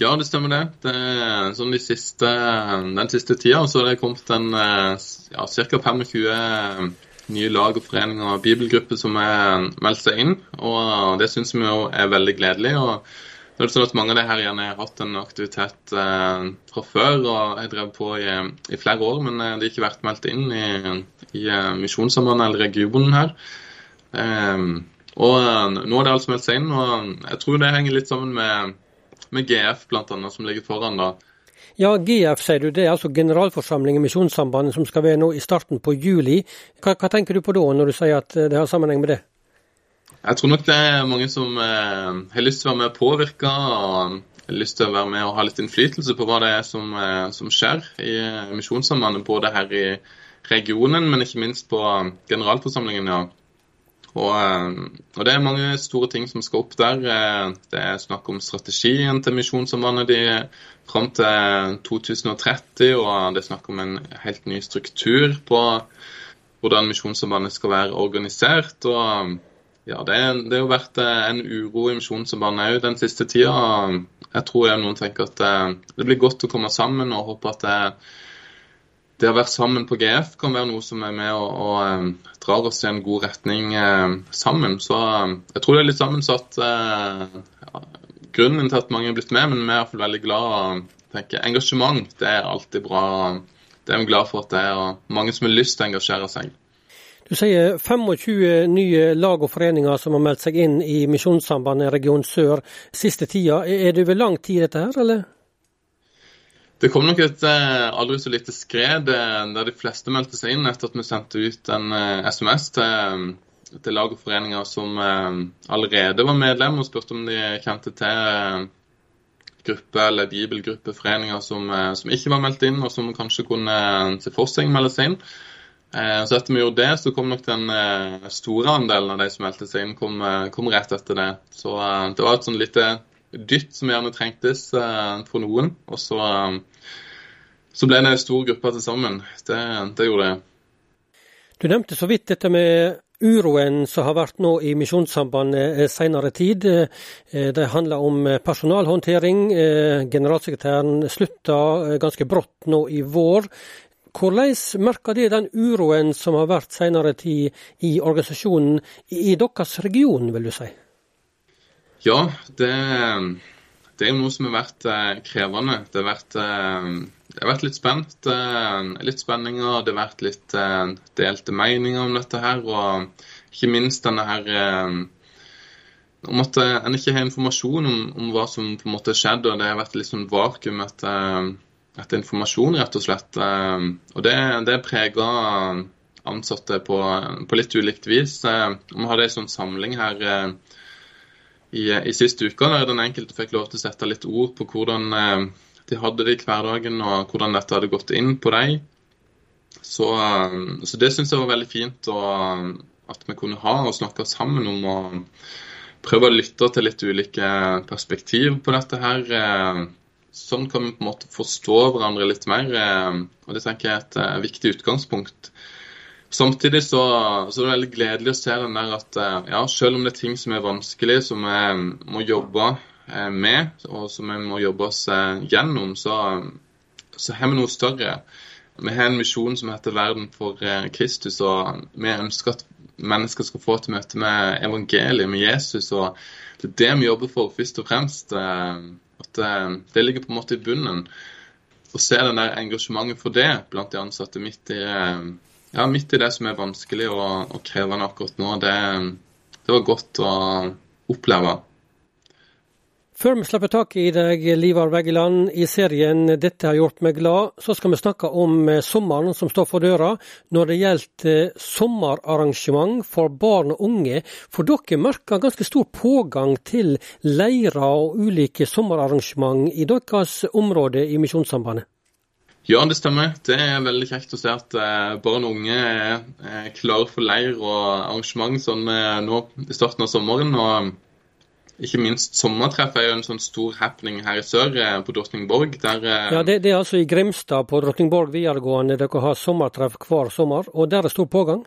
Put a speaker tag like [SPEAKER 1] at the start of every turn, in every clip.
[SPEAKER 1] Ja, det stemmer det. det sånn de siste, den siste tida så har det kommet en ja, ca. 25 nye lag og foreninger og bibelgrupper som har meldt seg inn. og Det syns vi er veldig gledelig. og det er sånn at Mange av de her gjerne har hatt en aktivitet eh, fra før og har drevet på i, i, flere år, men det de har ikke vært meldt inn i, i Misjonssambandet eller regionen her. Eh, og Nå har det altså meldt seg inn, og jeg tror det henger litt sammen med med GF bl.a., som ligger foran. da.
[SPEAKER 2] Ja, GF sier du, det er altså generalforsamling i Misjonssambandet som skal være nå i starten på juli. Hva, hva, tenker du på da, når du sier at det har sammenheng med det?
[SPEAKER 1] Jeg tror nok det er mange som eh, har lyst til å være med og påvirke. og har lyst til å være med og ha litt innflytelse på hva det er som, eh, som skjer i Misjonssambandet, både her i regionen, men ikke minst på generalforsamlingen. ja. Og, eh, og, Det er mange store ting som skal opp der. Eh, det er snakk om strategien til Misjonssambandet de fram til 2030. Og det er snakk om en helt ny struktur på hvordan Misjonssambandet skal være organisert. og ja, det, det har vært eh, en uro i Misjonssambandet òg den siste tida. Jeg tror jeg noen tenker at det blir godt å komme sammen og håper at det det å være sammen på GF kan være noe som er med og, og drar oss i en god retning sammen. Så jeg tror det er litt sammensatt. Uh, ja, grunnen til at mange er blitt med, men vi er i hvert fall veldig glad. tenker Engasjement det er alltid bra. Det er vi glad for at det er mange som har lyst til å engasjere seg.
[SPEAKER 2] Du sier 25 nye lag og foreninger som har meldt seg inn i Misjonssambandet region sør siste tida. Er det over lang tid dette her, eller?
[SPEAKER 1] Det kom nok et eh, aldri så lite skred eh, der de fleste meldte seg inn etter at vi sendte ut en SMS eh, til, til lag og foreninger som allerede var medlem, og spurte om de kjente til gruppe eller bibelgruppe, foreninger som, som, ikke var meldt inn, og som kanskje kunne se for seg melde seg inn. Så etter vi gjorde det, så kom nok den store andelen av de som meldte seg inn, kom, kom rett etter det. Så det var et sånn lite dytt som gjerne trengtes for noen. Og så så ble det en stor gruppe til sammen. Det, det gjorde det.
[SPEAKER 2] Du nevnte så vidt dette med uroen som har vært nå i Misjonssambandet eh, senere tid. Eh, det handler om personalhåndtering. Eh, generalsekretæren slutta ganske brått nå i vår. Hvordan merker det den uroen som har vært senere tid i organisasjonen i deres region, vil du si?
[SPEAKER 1] Ja, det, det er noe som har vært krevende. Det har vært det har vært litt spent. Eh, litt spenninger. Det har vært litt eh, delte meninger om dette her. Og ikke minst denne her eh, om at en ikke har informasjon om, om, hva som på en måte skjedde. og Det har vært litt sånn vakuum etter, etter informasjon, rett og slett. Og det, det preger ansatte på, på, litt ulikt vis. Vi hadde en sånn samling her i, i siste uke der den enkelte fikk lov til å sette litt ord på hvordan de hadde det i hverdagen, og hvordan dette hadde gått inn på dem. Så, um, så, det syns jeg var veldig fint og, at vi kunne ha og snakke sammen om å prøve å lytte til litt ulike perspektiv på dette her. Eh, sånn kan vi på en måte forstå hverandre litt mer, eh, og det tenker jeg er et eh, viktig utgangspunkt. Samtidig så, så, er det veldig gledelig å se den der at ja, selv om det er ting som er vanskelig, som vi må jobbe Eh, med, og som vi må jobbe oss eh, gjennom, så, så har vi noe større. Vi har en misjon som heter 'Verden for eh, Kristus', og vi ønsker at mennesker skal få et møte med evangeliet, med Jesus. og Det er det vi jobber for først og fremst. At det ligger på en måte i bunnen. Å se den der engasjementet for det blant de ansatte midt i, ja, midt i det som er vanskelig og, og krevende akkurat nå, det, det var godt å oppleve.
[SPEAKER 2] Før vi slipper tak i deg, Livar Veggeland, i serien 'Dette har gjort meg glad', så skal vi snakke om eh, sommeren som står for døra når det gjelder eh, sommerarrangement for barn og unge. For dere merker ganske stor pågang til leirer og ulike sommerarrangement i deres område i Misjonssambandet?
[SPEAKER 1] Ja, det stemmer. Det er veldig kjekt å se at eh, barn og unge er klare for leir og arrangement sånn nå i starten av sommeren. og ikke minst sommertreff er jo en sånn stor happening her i sør, eh, på Drottningborg. Der,
[SPEAKER 2] eh, ja, det, det, er altså i Grimstad på Drottningborg videregående dere har sommertreff hver sommer, og der er det stor pågang?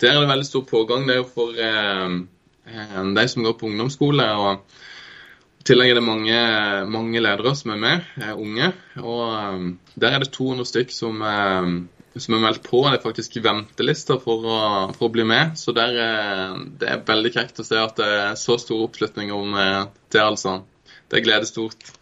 [SPEAKER 1] Der er det veldig stor pågang. Det er jo for eh, eh, de som går på ungdomsskole. og I tillegg er det mange, mange ledere som er med, er unge. Og der er det 200 stykk som, som er meldt på. Det er faktisk ventelister for å, for å bli med. Så der, det er veldig kjekt å se at det er så stor oppslutning om det, altså. Det gleder stort.